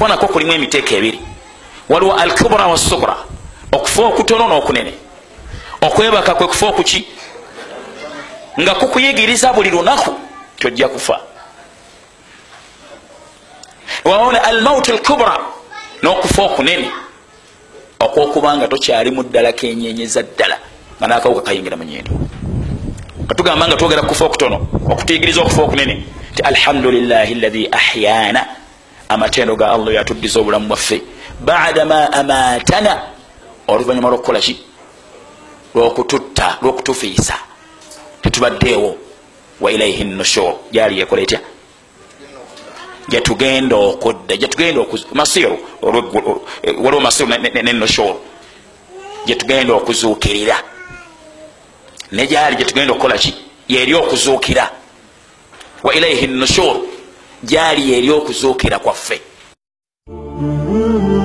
okufa nako kulimu emiteeko ebiri. Waliwo al kubra wasubra okufa okutono n'okunene. Okwebaka kwe kufa okuki? Nga kukuyigiriza buli lunaku tojja kufa. Waona al mauti al kubra n'okufa okunene. Okwokubanga tokyalimu ddala kenyenyeza ddala nga nakawuka kayingira munyendo katugamba nga twogera kufa okutono okutuyigiriza okufa okunene. Nti alhamdulilahi lahi ahyana amatendo ga allah yatuddiza obulamu bwaffe. Bada ma amatana oluvanyuma lwokukolaki lwokututta lwokutufiisa. Tetubaddeewo. Wa ilaihi nushur gyali yekola etya? Gyetugenda okudda gyetugenda masiru waliwo masiru nenushur gyetugenda okuzuukirira. Negyali gyetugenda okukola ki? Yeri okuzuukira. Wa ilaihi nushur gyali yeri okuzuukira kwaffe mm -hmm.